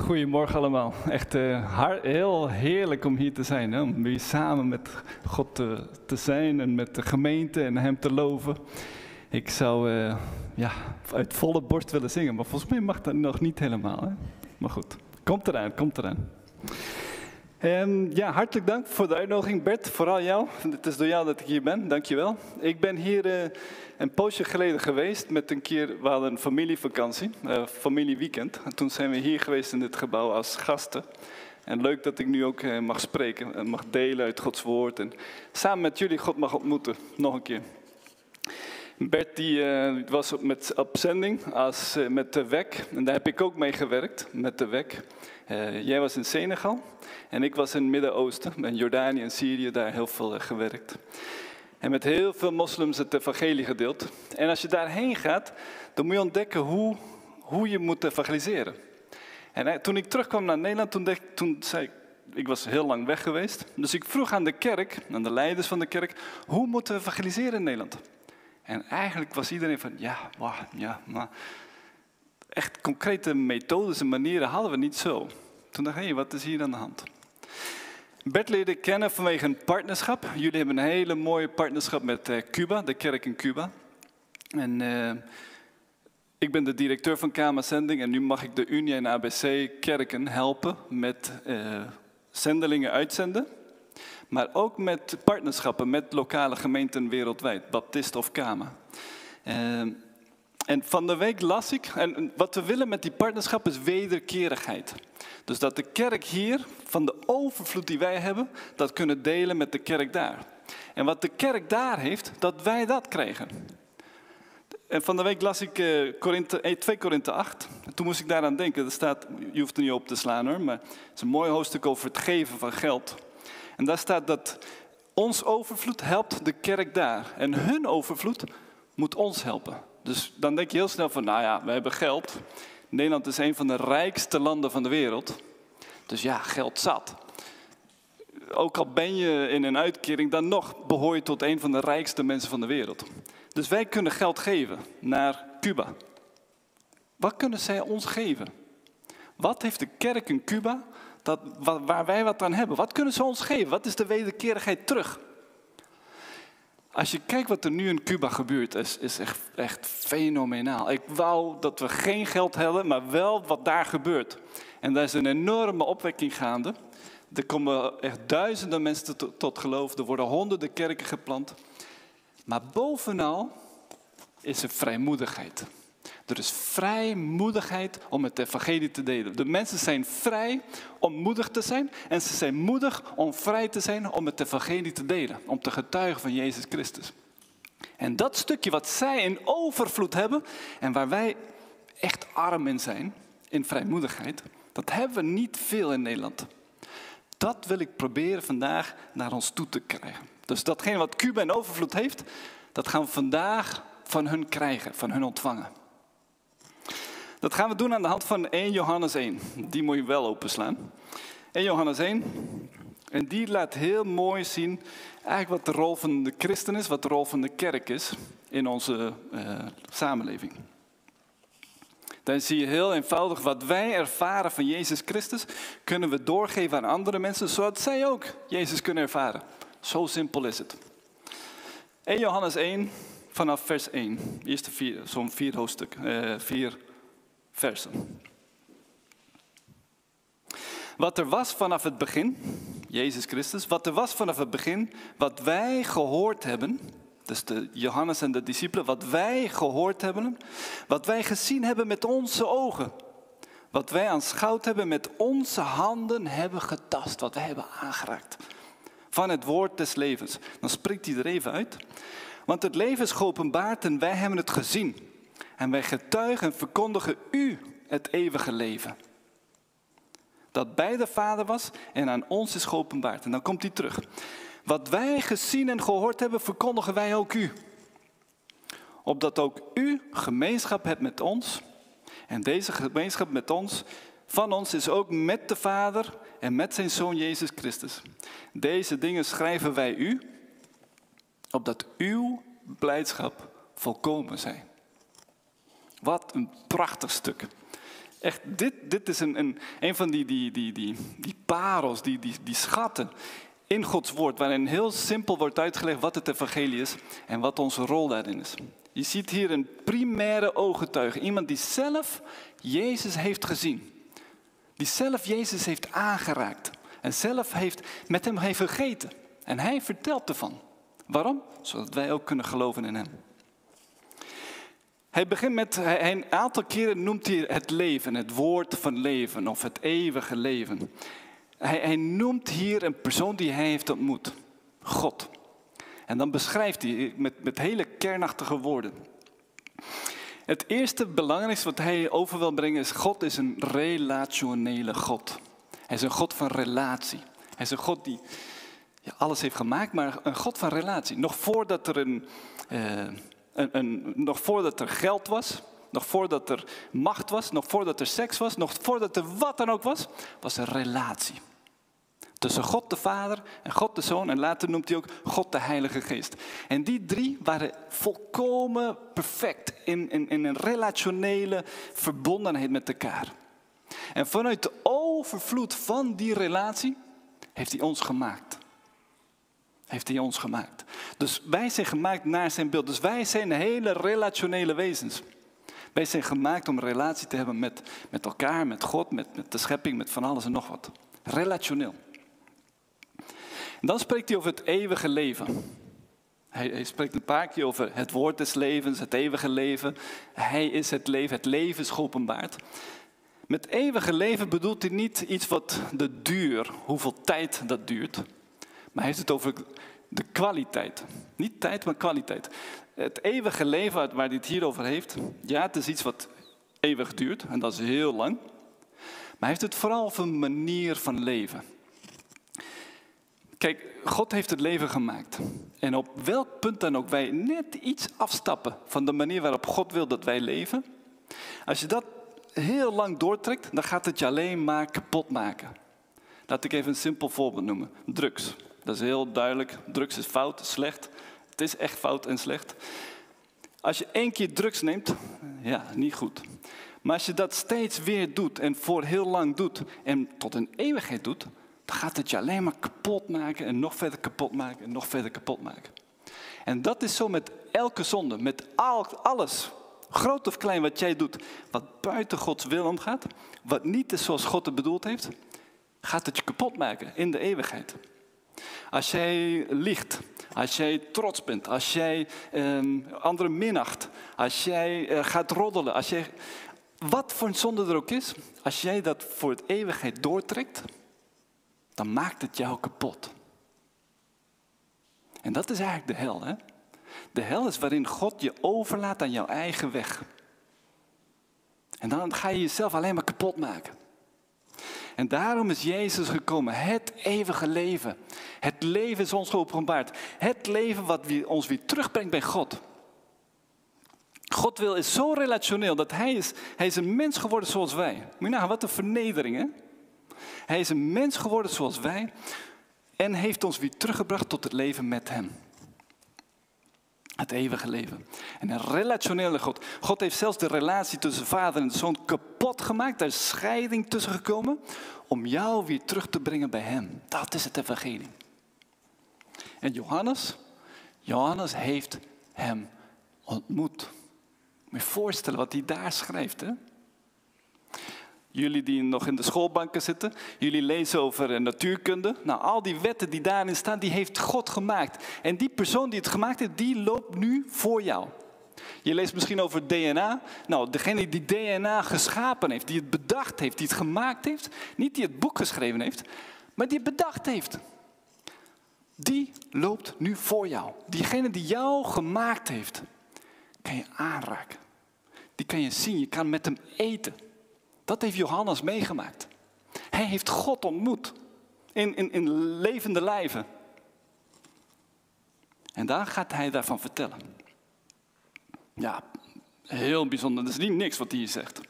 Goedemorgen allemaal. Echt uh, heel heerlijk om hier te zijn. Hè? Om weer samen met God te, te, zijn en met de gemeente en Hem te loven. Ik zou uh, ja, uit volle borst willen zingen, maar volgens mij mag dat nog niet helemaal. Hè? Maar goed, komt eraan, komt eraan. Um, ja, hartelijk dank voor de uitnodiging, Bert. Vooral jou. Het is door jou dat ik hier ben. Dank je wel. Ik ben hier uh, een poosje geleden geweest met een keer, we hadden een familievakantie, uh, familieweekend. En toen zijn we hier geweest in dit gebouw als gasten. En leuk dat ik nu ook uh, mag spreken en mag delen uit Gods woord. En samen met jullie God mag ontmoeten. Nog een keer. Bert die, was met, op zending als, met de WEC. En daar heb ik ook mee gewerkt, met de WEC. jij was in Senegal. En ik was in het Midden-Oosten, in Jordanië en Syrië, daar heel veel gewerkt. En met heel veel moslims het evangelie gedeeld. En als je daarheen gaat, dan moet je ontdekken hoe, hoe je moet evangeliseren. En toen ik terugkwam naar Nederland, toen, dacht, toen zei ik, ik was heel lang weg geweest. Dus ik vroeg aan de kerk, aan de leiders van de kerk, hoe moeten we evangeliseren in Nederland? En eigenlijk was iedereen van, ja, ja, maar echt concrete methodes en manieren hadden we niet zo. Toen dacht ik, hé, wat is hier aan de hand? Bert leerde kennen vanwege een partnerschap. Jullie hebben een hele mooie partnerschap met uh, Cuba, de kerk in Cuba. En uh, ik ben de directeur van Kama Zending en nu mag ik de Unie en ABC kerken helpen met uh, zendelingen uitzenden. Maar ook met partnerschappen met lokale gemeenten wereldwijd, Baptist of Kama. En van de week las ik, en wat we willen met die partnerschap is wederkerigheid. Dus dat de kerk hier, van de overvloed die wij hebben, dat kunnen delen met de kerk daar. En wat de kerk daar heeft, dat wij dat krijgen. En van de week las ik uh, Korinthe, 2 Korinthe 8. En toen moest ik daaraan denken. Er staat, je hoeft er niet op te slaan hoor, maar het is een mooi hoofdstuk over het geven van geld. En daar staat dat ons overvloed helpt de kerk daar. En hun overvloed moet ons helpen. Dus dan denk je heel snel van, nou ja, we hebben geld. Nederland is een van de rijkste landen van de wereld. Dus ja, geld zat. Ook al ben je in een uitkering, dan nog behoor je tot een van de rijkste mensen van de wereld. Dus wij kunnen geld geven naar Cuba. Wat kunnen zij ons geven? Wat heeft de kerk in Cuba dat, waar wij wat aan hebben? Wat kunnen ze ons geven? Wat is de wederkerigheid terug? Als je kijkt wat er nu in Cuba gebeurt, is, is echt, echt fenomenaal. Ik wou dat we geen geld hadden, maar wel wat daar gebeurt. En daar is een enorme opwekking gaande. Er komen echt duizenden mensen tot, tot geloof. Er worden honderden kerken geplant. Maar bovenal is er vrijmoedigheid. Er is vrijmoedigheid om het evangelie te delen. De mensen zijn vrij om moedig te zijn en ze zijn moedig om vrij te zijn om het evangelie te delen. Om te getuigen van Jezus Christus. En dat stukje wat zij in overvloed hebben en waar wij echt arm in zijn, in vrijmoedigheid, dat hebben we niet veel in Nederland. Dat wil ik proberen vandaag naar ons toe te krijgen. Dus datgene wat Cuba in overvloed heeft, dat gaan we vandaag van hun krijgen, van hun ontvangen. Dat gaan we doen aan de hand van 1 Johannes 1. Die moet je wel openslaan. 1 Johannes 1. En die laat heel mooi zien eigenlijk wat de rol van de christen is, wat de rol van de kerk is in onze uh, samenleving. Dan zie je heel eenvoudig wat wij ervaren van Jezus Christus, kunnen we doorgeven aan andere mensen, zodat zij ook Jezus kunnen ervaren. Zo simpel is het. 1 Johannes 1, vanaf vers 1. Eerste vier, zo'n vier hoofdstukken, uh, vier versen. Wat er was vanaf het begin, Jezus Christus, wat er was vanaf het begin, wat wij gehoord hebben, dus de Johannes en de discipelen, wat wij gehoord hebben, wat wij gezien hebben met onze ogen, wat wij aanschouwd hebben met onze handen hebben getast, wat wij hebben aangeraakt. Van het woord des levens. Dan spreekt hij er even uit. Want het leven is geopenbaard en wij hebben het gezien. En wij getuigen en verkondigen u het eeuwige leven. Dat bij de Vader was en aan ons is geopenbaard. En dan komt hij terug. Wat wij gezien en gehoord hebben, verkondigen wij ook u. Opdat ook u gemeenschap hebt met ons. En deze gemeenschap met ons, van ons, is ook met de Vader en met zijn Zoon Jezus Christus. Deze dingen schrijven wij u, opdat uw blijdschap volkomen zijn. Wat een prachtig stuk. Echt, dit, dit is een, een, een van die, die, die, die, die parels, die, die, die schatten in Gods woord, waarin heel simpel wordt uitgelegd wat het evangelie is en wat onze rol daarin is. Je ziet hier een primaire ooggetuige, iemand die zelf Jezus heeft gezien. Die zelf Jezus heeft aangeraakt en zelf heeft, met hem heeft gegeten. En hij vertelt ervan. Waarom? Zodat wij ook kunnen geloven in hem. Hij begint met, hij, een aantal keren noemt hij het leven, het woord van leven of het eeuwige leven. Hij, hij noemt hier een persoon die hij heeft ontmoet, God. En dan beschrijft hij met, met hele kernachtige woorden. Het eerste belangrijkste wat hij over wil brengen is: God is een relationele God. Hij is een God van relatie. Hij is een God die ja, alles heeft gemaakt, maar een God van relatie. Nog voordat er een, uh, nog voordat er geld was, nog voordat er macht was, nog voordat er seks was, nog voordat er wat dan ook was, was er relatie. Tussen God de Vader en God de Zoon en later noemt hij ook God de Heilige Geest. En die drie waren volkomen perfect in, in, in een relationele verbondenheid met elkaar. En vanuit de overvloed van die relatie heeft hij ons gemaakt. Heeft hij ons gemaakt. Dus wij zijn gemaakt naar zijn beeld. Dus wij zijn hele relationele wezens. Wij zijn gemaakt om relatie te hebben met, met elkaar, met God, met, met de schepping, met van alles en nog wat. Relationeel. Dan spreekt hij over het eeuwige leven. Hij, hij, spreekt een paar keer over het woord des levens, het eeuwige leven. Hij is het leven, het leven is geopenbaard. Met eeuwige leven bedoelt hij niet iets wat de duur, hoeveel tijd dat duurt. Maar hij heeft het over de kwaliteit. Niet tijd, maar kwaliteit. Het eeuwige leven waar hij het hier over heeft, ja, het is iets wat eeuwig duurt en dat is heel lang. Maar hij heeft het vooral over een manier van leven. Kijk, God heeft het leven gemaakt. En op welk punt dan ook wij net iets afstappen van de manier waarop God wil dat wij leven. Als je dat heel lang doortrekt, dan gaat het je alleen maar kapot maken. Laat ik even een simpel voorbeeld noemen. Drugs. Dat is heel duidelijk. Drugs is fout, slecht. Het is echt fout en slecht. Als je één keer drugs neemt, ja, niet goed. Maar als je dat steeds weer doet en voor heel lang doet en tot een eeuwigheid doet, dan gaat het je alleen maar kapot maken en nog verder kapot maken en nog verder kapot maken. En dat is zo met elke zonde, met al, alles, groot of klein wat jij doet, wat buiten Gods wil omgaat, wat niet is zoals God het bedoeld heeft, gaat het je kapot maken in de eeuwigheid. Als jij liegt, als jij trots bent, als jij eh, anderen minacht, als jij eh, gaat roddelen, als jij, wat voor een zonde er ook is, als jij dat voor het eeuwigheid doortrekt, dan maakt het jou kapot. En dat is eigenlijk de hel. Hè? De hel is waarin God je overlaat aan jouw eigen weg. En dan ga je jezelf alleen maar kapot maken. En daarom is Jezus gekomen. Het eeuwige leven. Het leven is ons geopenbaard. Het leven wat ons weer terugbrengt bij God. God wil is zo relationeel dat hij is, hij is een mens geworden zoals wij. Moet je nagaan, wat een vernedering hè. Hij is een mens geworden zoals wij en heeft ons weer teruggebracht tot het leven met Hem. Het eeuwige leven. En een relationele God. God heeft zelfs de relatie tussen vader en zoon kapot gemaakt. Daar is scheiding tussen gekomen. Om jou weer terug te brengen bij Hem. Dat is het evangelie. En Johannes, Johannes heeft Hem ontmoet. Moet je voorstellen wat hij daar schrijft. Hè? Jullie die nog in de schoolbanken zitten, jullie lezen over natuurkunde. Nou, al die wetten die daarin staan, die heeft God gemaakt. En die persoon die het gemaakt heeft, die loopt nu voor jou. Je leest misschien over DNA. Nou, degene die DNA geschapen heeft, die het bedacht heeft, die het gemaakt heeft, niet die het boek geschreven heeft, maar die het bedacht heeft. Die loopt nu voor jou. Diegene die jou gemaakt heeft, kan je aanraken. Die kan je zien, je kan met hem eten. Dat heeft Johannes meegemaakt. Hij heeft God ontmoet. In, in, in levende lijven. En daar gaat hij daarvan vertellen. Ja, heel bijzonder. Dat is niet niks wat hij hier zegt.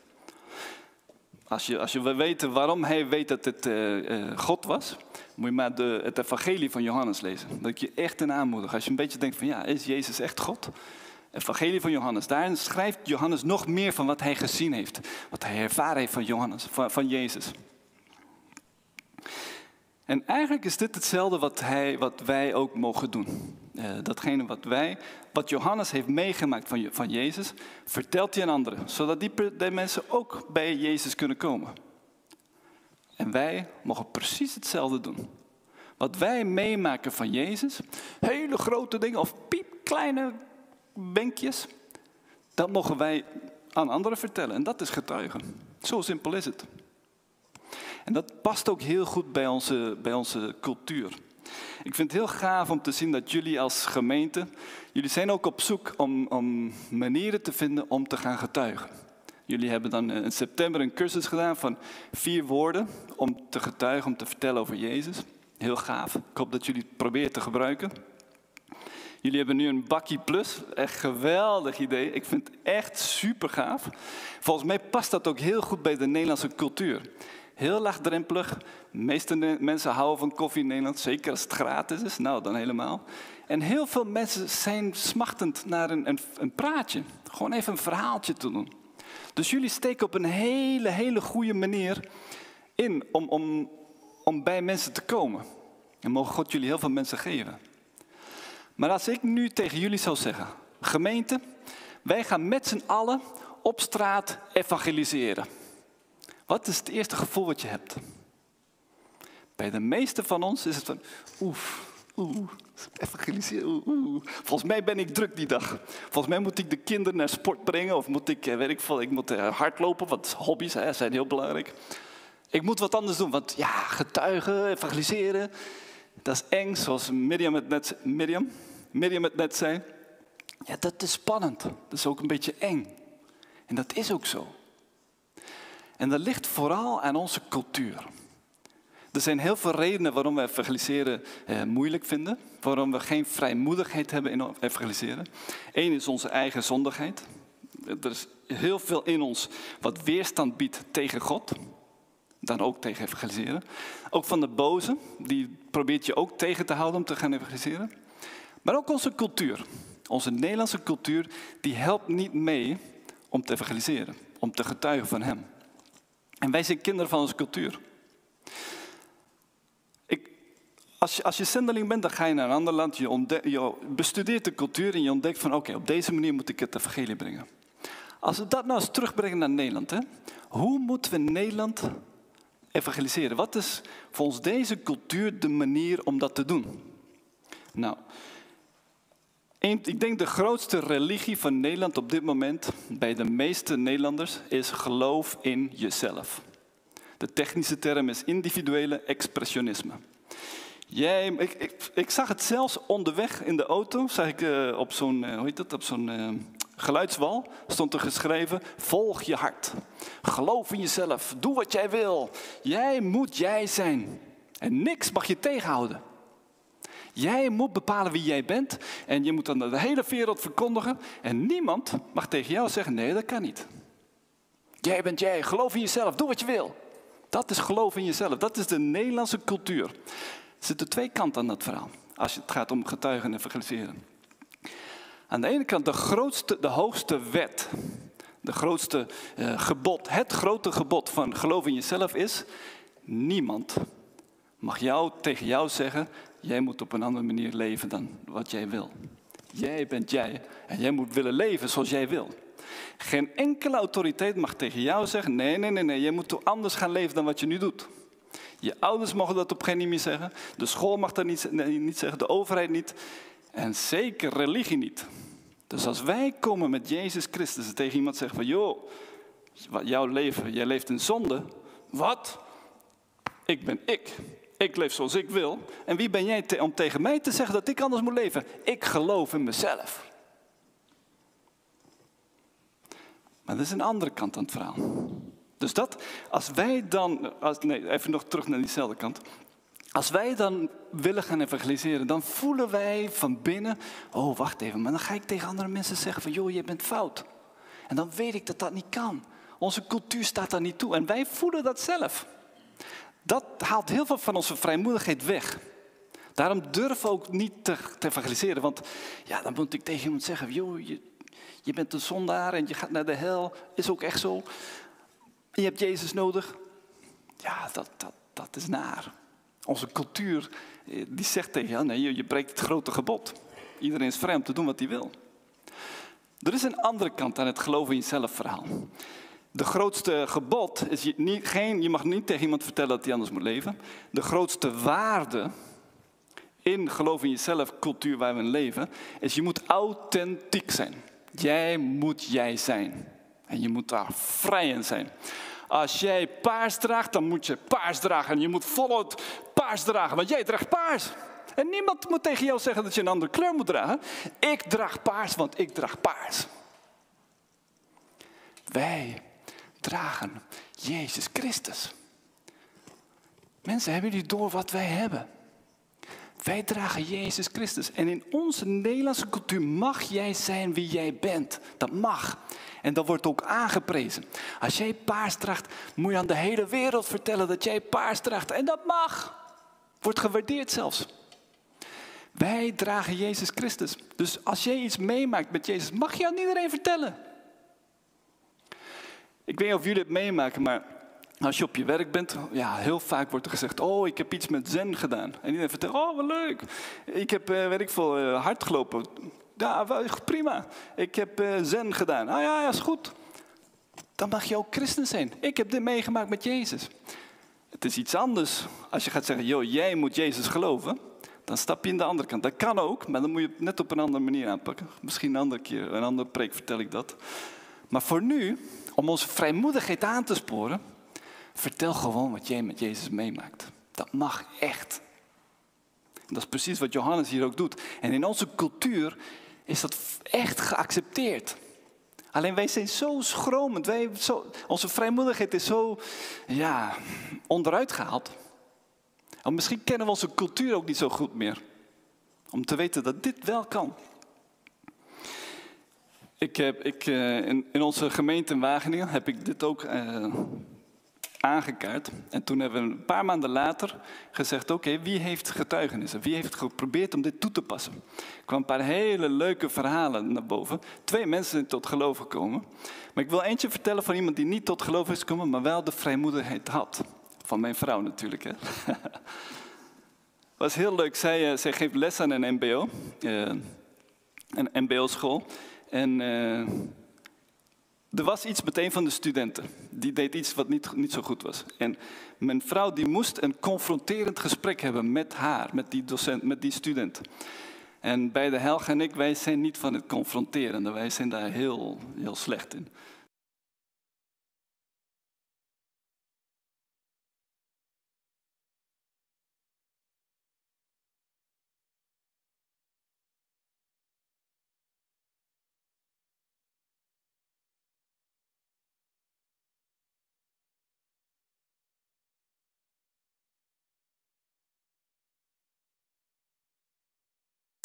Als je, als je wil weten waarom hij weet dat het uh, God was, moet je maar de, het evangelie van Johannes lezen. Dat ik je echt een aanmoedig. Als je een beetje denkt van ja, is Jezus echt God? Evangelie van Johannes. Daarin schrijft Johannes nog meer van wat hij gezien heeft. Wat hij ervaren heeft van, Johannes, van, van Jezus. En eigenlijk is dit hetzelfde wat, hij, wat wij ook mogen doen. Uh, datgene wat wij, wat Johannes heeft meegemaakt van, van Jezus, vertelt hij aan anderen. Zodat die, die mensen ook bij Jezus kunnen komen. En wij mogen precies hetzelfde doen. Wat wij meemaken van Jezus, hele grote dingen of piepkleine benkjes, dat mogen wij aan anderen vertellen. En dat is getuigen. Zo simpel is het. En dat past ook heel goed bij onze, bij onze cultuur. Ik vind het heel gaaf om te zien dat jullie als gemeente, jullie zijn ook op zoek om, om manieren te vinden om te gaan getuigen. Jullie hebben dan in september een cursus gedaan van vier woorden om te getuigen, om te vertellen over Jezus. Heel gaaf. Ik hoop dat jullie het proberen te gebruiken. Jullie hebben nu een bakkie plus. Echt geweldig idee. Ik vind het echt super gaaf. Volgens mij past dat ook heel goed bij de Nederlandse cultuur. Heel laagdrempelig. De meeste mensen houden van koffie in Nederland, zeker als het gratis is. Nou, dan helemaal. En heel veel mensen zijn smachtend naar een, een, een praatje. Gewoon even een verhaaltje te doen. Dus jullie steken op een hele, hele goede manier in om, om, om bij mensen te komen. En mogen God jullie heel veel mensen geven. Maar als ik nu tegen jullie zou zeggen, gemeente, wij gaan met z'n allen op straat evangeliseren. Wat is het eerste gevoel wat je hebt? Bij de meeste van ons is het van, oef, oeh, evangeliseren. Volgens mij ben ik druk die dag. Volgens mij moet ik de kinderen naar sport brengen of moet ik, eh, weet ik veel, ik moet eh, hardlopen, want hobby's hè, zijn heel belangrijk. Ik moet wat anders doen, want ja, getuigen, evangeliseren, dat is eng, zoals Miriam het net, Miriam, Miriam het net zei. Ja, dat is spannend. Dat is ook een beetje eng. En dat is ook zo. En dat ligt vooral aan onze cultuur. Er zijn heel veel redenen waarom we evangeliseren eh, moeilijk vinden. Waarom we geen vrijmoedigheid hebben in evangeliseren. Eén is onze eigen zondigheid. Er is heel veel in ons wat weerstand biedt tegen God. Dan ook tegen evangeliseren. Ook van de boze, die probeert je ook tegen te houden om te gaan evangeliseren. Maar ook onze cultuur. Onze Nederlandse cultuur, die helpt niet mee om te evangeliseren. Om te getuigen van Hem. En wij zijn kinderen van onze cultuur. Ik, als, je, als je zendeling bent, dan ga je naar een ander land. Je, je bestudeert de cultuur en je ontdekt van oké, op deze manier moet ik het evangelie brengen. Als we dat nou eens terugbrengen naar Nederland. Hè? Hoe moeten we Nederland evangeliseren? Wat is volgens deze cultuur de manier om dat te doen? Nou, ik denk de grootste religie van Nederland op dit moment, bij de meeste Nederlanders, is geloof in jezelf. De technische term is individuele expressionisme. Jij, ik, ik, zag het zelfs onderweg in de auto, zag ik uh, op zo'n, uh, hoe heet dat, op zo'n uh, geluidswal, stond er geschreven, volg je hart. Geloof in jezelf, doe wat jij wil. Jij moet jij zijn. En niks mag je tegenhouden. Jij moet bepalen wie jij bent en je moet dan de hele wereld verkondigen en niemand mag tegen jou zeggen, nee dat kan niet. Jij bent jij, geloof in jezelf, doe wat je wil. Dat is geloof in jezelf, dat is de Nederlandse cultuur. Er zitten twee kanten aan dat verhaal, als het gaat om getuigen en evangeliseren. Aan de ene kant de grootste, de hoogste wet, de grootste uh, gebod, het grote gebod van geloof in jezelf is, niemand mag jou tegen jou zeggen, Jij moet op een andere manier leven dan wat jij wil. Jij bent jij en jij moet willen leven zoals jij wil. Geen enkele autoriteit mag tegen jou zeggen: nee, nee, nee, nee, jij moet anders gaan leven dan wat je nu doet. Je ouders mogen dat op geen manier zeggen. De school mag dat niet, niet zeggen, de overheid niet. En zeker religie niet. Dus als wij komen met Jezus Christus en tegen iemand zeggen van joh, jouw leven, jij leeft in zonde. Wat? Ik ben ik. Ik leef zoals ik wil. En wie ben jij om tegen mij te zeggen dat ik anders moet leven? Ik geloof in mezelf. Maar dat is een andere kant aan het verhaal. Dus dat, als wij dan, als, nee, even nog terug naar diezelfde kant. Als wij dan willen gaan evangeliseren, dan voelen wij van binnen, oh wacht even, maar dan ga ik tegen andere mensen zeggen van, joh, je bent fout. En dan weet ik dat dat niet kan. Onze cultuur staat daar niet toe en wij voelen dat zelf. Dat haalt heel veel van onze vrijmoedigheid weg. Daarom durf ook niet te, te evangeliseren. Want ja, dan moet ik tegen iemand zeggen, joh, je, Je bent een zondaar en je gaat naar de hel. Is ook echt zo. Je hebt Jezus nodig. Ja, dat, dat, dat is naar. Onze cultuur eh, die zegt tegen jou, nee, je, je breekt het grote gebod. Iedereen is vrij om te doen wat hij wil. Er is een andere kant aan het geloven in jezelf verhaal. De grootste gebod is je, niet, geen, je mag niet tegen iemand vertellen dat hij anders moet leven. De grootste waarde in geloof in jezelf cultuur waar we in leven, is je moet authentiek zijn. Jij moet jij zijn. En je moet daar vrij in zijn. Als jij paars draagt, dan moet je paars dragen. En je moet voluit paars dragen, want jij draagt paars. En niemand moet tegen jou zeggen dat je een andere kleur moet dragen. Ik draag paars, want ik draag paars. Wij dragen Jezus Christus. Mensen, hebben jullie door wat wij hebben? Wij dragen Jezus Christus. En in onze Nederlandse cultuur mag jij zijn wie jij bent. Dat mag. En dat wordt ook aangeprezen. Als jij paars draagt, moet je aan de hele wereld vertellen dat jij paars draagt. En dat mag. Wordt gewaardeerd zelfs. Wij dragen Jezus Christus. Dus als jij iets meemaakt met Jezus, mag je aan iedereen vertellen. Ik weet niet of jullie het meemaken, maar als je op je werk bent, ja, heel vaak wordt er gezegd: Oh, ik heb iets met zen gedaan. En iedereen vertelt: Oh, wat leuk. Ik heb, uh, weet ik veel, uh, hard gelopen. Ja, prima. Ik heb uh, zen gedaan. Ah ja, ja, is goed. Dan mag je ook christen zijn. Ik heb dit meegemaakt met Jezus. Het is iets anders als je gaat zeggen: Joh, jij moet Jezus geloven. Dan stap je in de andere kant. Dat kan ook, maar dan moet je het net op een andere manier aanpakken. Misschien een andere keer, een andere preek vertel ik dat. Maar voor nu, om onze vrijmoedigheid aan te sporen, vertel gewoon wat jij met Jezus meemaakt. Dat mag echt. Dat is precies wat Johannes hier ook doet. En in onze cultuur is dat echt geaccepteerd. Alleen wij zijn zo schromend. Wij, onze vrijmoedigheid is zo ja, onderuit gehaald. En misschien kennen we onze cultuur ook niet zo goed meer. Om te weten dat dit wel kan. Ik heb, ik, eh, in, in, onze gemeente in Wageningen heb ik dit ook uh, aangekaart. En toen hebben we een paar maanden later gezegd: Oké, wie heeft getuigenissen? Wie heeft geprobeerd om dit toe te passen? Er een paar hele leuke verhalen naar boven. Twee mensen zijn tot geloof gekomen. Maar ik wil eentje vertellen van iemand die niet tot geloof is gekomen, maar wel de vrijmoedigheid had. Van mijn vrouw natuurlijk. Hè. was heel leuk. Zij, uh, zij geeft les aan een MBO, een MBO-school. En uh, er was iets met een van de studenten. Die deed iets wat niet, niet zo goed was. En mijn vrouw die moest een confronterend gesprek hebben met haar, met die docent, met die student. En bij de Helga en ik, wij zijn niet van het confronteren. Wij zijn daar heel, heel slecht in.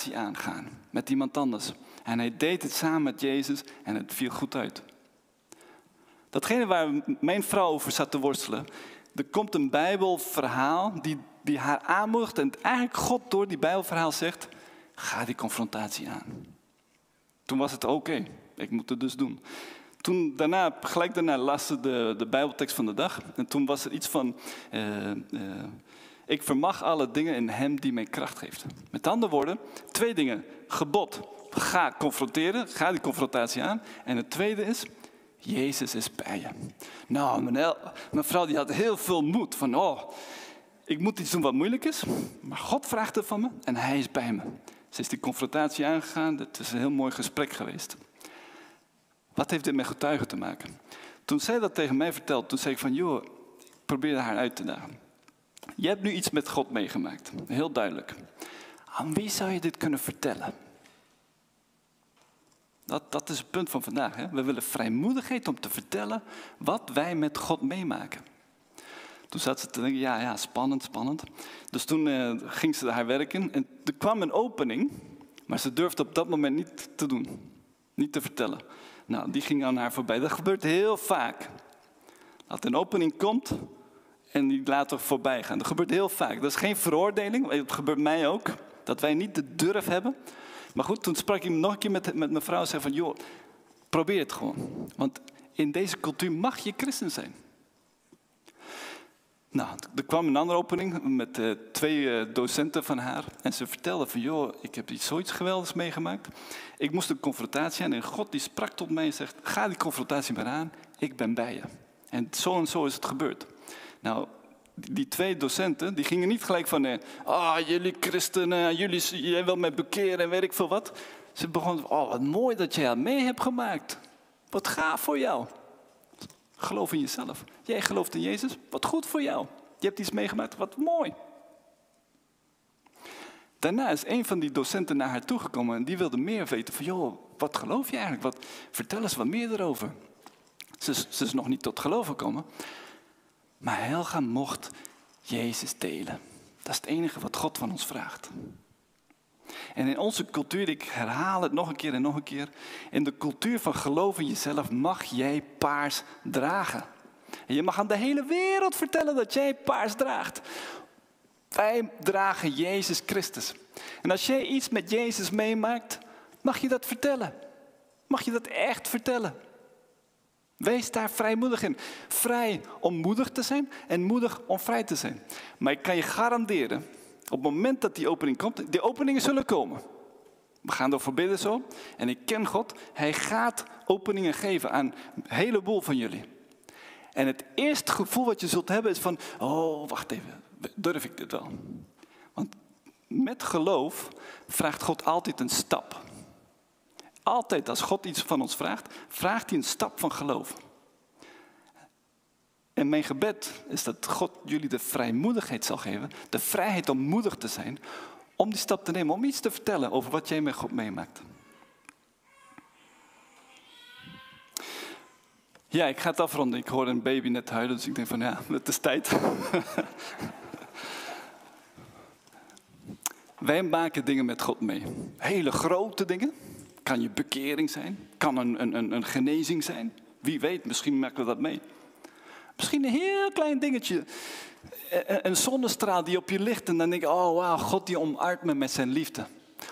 Aangaan met iemand anders. En hij deed het samen met Jezus en het viel goed uit. Datgene waar mijn vrouw over zat te worstelen, er komt een Bijbelverhaal die, die haar aanmoedigt en eigenlijk God door die Bijbelverhaal zegt, ga die confrontatie aan. Toen was het oké, ik moet het dus doen. Toen daarna, gelijk daarna las ze de, de Bijbeltekst van de dag. En toen was er iets van, uh, ik vermag alle dingen in hem die mij kracht geeft. Met andere woorden, twee dingen. Gebod, ga confronteren, ga die confrontatie aan. En het tweede is, Jezus is bij je. Nou, mijn, mijn vrouw die had heel veel moed van, oh, ik moet iets doen wat moeilijk is. Maar God vraagt het van me en hij is bij me. Ze is die confrontatie aangegaan, het is een heel mooi gesprek geweest. Wat heeft dit met getuigen te maken? Toen zij dat tegen mij vertelde, toen zei ik van, joh, ik probeerde haar uit te dagen. Je hebt nu iets met God meegemaakt, heel duidelijk. Aan wie zou je dit kunnen vertellen? Dat, dat is het punt van vandaag. Hè? We willen vrijmoedigheid om te vertellen wat wij met God meemaken. Toen zat ze te denken, ja, ja, spannend, spannend. Dus toen uh, ging ze haar werken en er kwam een opening, maar ze durfde op dat moment niet te doen. Niet te vertellen. Nou, die ging aan haar voorbij. Dat gebeurt heel vaak. Dat een opening komt, en die laten voorbij gaan. Dat gebeurt heel vaak. Dat is geen veroordeling, het gebeurt mij ook. Dat wij niet de durf hebben. Maar goed, toen sprak ik nog een keer met, met mijn vrouw en zei van, joh, Probeer het gewoon. Want in deze cultuur mag je christen zijn. Nou, er kwam een andere opening met uh, twee uh, docenten van haar. En ze vertelden van, joh, ik heb iets zoiets geweldigs meegemaakt. Ik moest een confrontatie aan en God die sprak tot mij en zegt, ga die confrontatie maar aan, ik ben bij je. En zo en zo is het gebeurd. Nou, die twee docenten, die gingen niet gelijk van, ah, oh, jullie christenen, jullie, jij wil mij bekeren en weet ik veel wat. Ze begonnen, oh, wat mooi dat jij dat mee hebt gemaakt. Wat gaaf voor jou. Geloof in jezelf. Jij gelooft in Jezus, wat goed voor jou. Je hebt iets meegemaakt, wat mooi. Daarna is een van die docenten naar haar toegekomen en die wilde meer weten van, joh, wat geloof je eigenlijk? Wat, vertel eens wat meer erover. Ze, ze is nog niet tot geloof gekomen. Maar Helga mocht Jezus delen. Dat is het enige wat God van ons vraagt. En in onze cultuur, ik herhaal het nog een keer en nog een keer. In de cultuur van geloof in jezelf mag jij paars dragen. En je mag aan de hele wereld vertellen dat jij paars draagt. Wij dragen Jezus Christus. En als jij iets met Jezus meemaakt, mag je dat vertellen. Mag je dat echt vertellen. Wees daar vrijmoedig in. Vrij om moedig te zijn en moedig om vrij te zijn. Maar ik kan je garanderen, op het moment dat die opening komt, die openingen zullen komen. We gaan ervoor bidden zo. En ik ken God. Hij gaat openingen geven aan een heleboel van jullie. En het eerste gevoel wat je zult hebben is van, oh, wacht even, durf ik dit wel? Want met geloof vraagt God altijd een stap. Altijd als God iets van ons vraagt, vraagt hij een stap van geloof. En mijn gebed is dat God jullie de vrijmoedigheid zal geven, de vrijheid om moedig te zijn, om die stap te nemen, om iets te vertellen over wat jij met God meemaakt. Ja, ik ga het afronden. Ik hoor een baby net huilen, dus ik denk van ja, het is tijd. Wij maken dingen met God mee. Hele grote dingen. Kan je bekering zijn. Kan een, een, een genezing zijn. Wie weet, misschien maken we dat mee. Misschien een heel klein dingetje. Een zonnestraal die op je ligt en dan denk je, oh wauw, God die omarmt me met zijn liefde.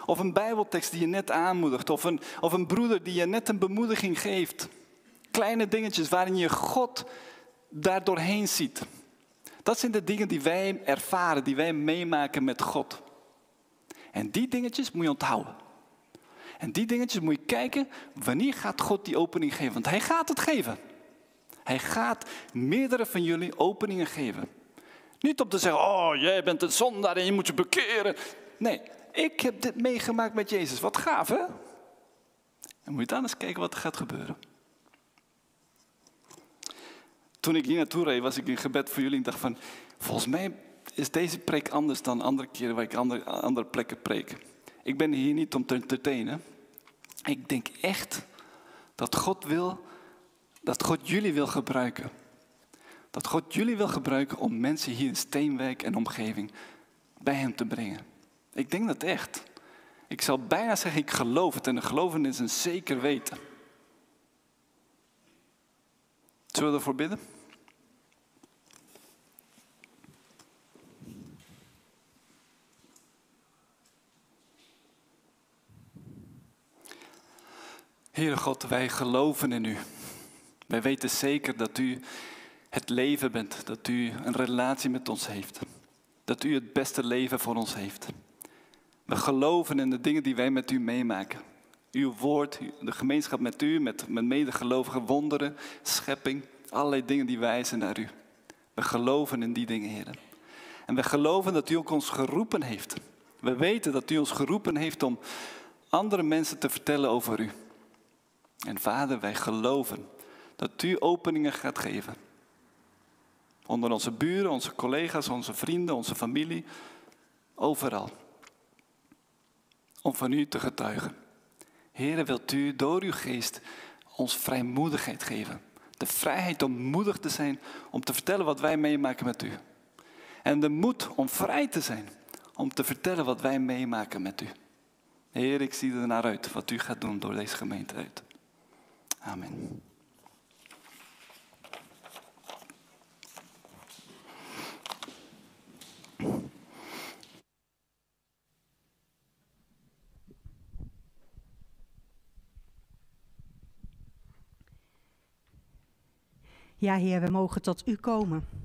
Of een bijbeltekst die je net aanmoedigt. Of een, of een broeder die je net een bemoediging geeft. Kleine dingetjes waarin je God daar doorheen ziet. Dat zijn de dingen die wij ervaren, die wij meemaken met God. En die dingetjes moet je onthouden. En die dingetjes moet je kijken, wanneer gaat God die opening geven? Want hij gaat het geven. Hij gaat meerdere van jullie openingen geven. Niet om te zeggen, oh jij bent een zondaar en je moet je bekeren. Nee, ik heb dit meegemaakt met Jezus. Wat gaaf hè? En moet je dan eens kijken wat er gaat gebeuren. Toen ik hier naartoe reed, was ik in gebed voor jullie en dacht van, volgens mij is deze preek anders dan andere keren waar ik andere, andere plekken preek. Ik ben hier niet om te entertainen. Ik denk echt dat God wil dat God jullie wil gebruiken. Dat God jullie wil gebruiken om mensen hier in Steenwijk en omgeving bij Hem te brengen. Ik denk dat echt. Ik zal bijna zeggen, ik geloof het. En een geloven is een zeker weten. Zullen we ervoor bidden? God, wij geloven in U. Wij weten zeker dat u het leven bent, dat u een relatie met ons heeft. Dat u het beste leven voor ons heeft. We geloven in de dingen die wij met u meemaken. Uw woord, de gemeenschap met u, met, met medegelovigen, wonderen, schepping, allerlei dingen die wijzen naar u. We geloven in die dingen, Heer. En we geloven dat u ook ons geroepen heeft. We weten dat u ons geroepen heeft om andere mensen te vertellen over u. En Vader, wij geloven dat u openingen gaat geven. Onder onze buren, onze collega's, onze vrienden, onze familie, overal. Om van u te getuigen. Heren, wilt u door uw geest ons vrijmoedigheid geven. De vrijheid om moedig te zijn, om te vertellen wat wij meemaken met u. En de moed om vrij te zijn, om te vertellen wat wij meemaken met u. Heer, ik zie er naar uit wat u gaat doen door deze gemeente uit. Amen. Ja, Heer, we mogen tot U komen.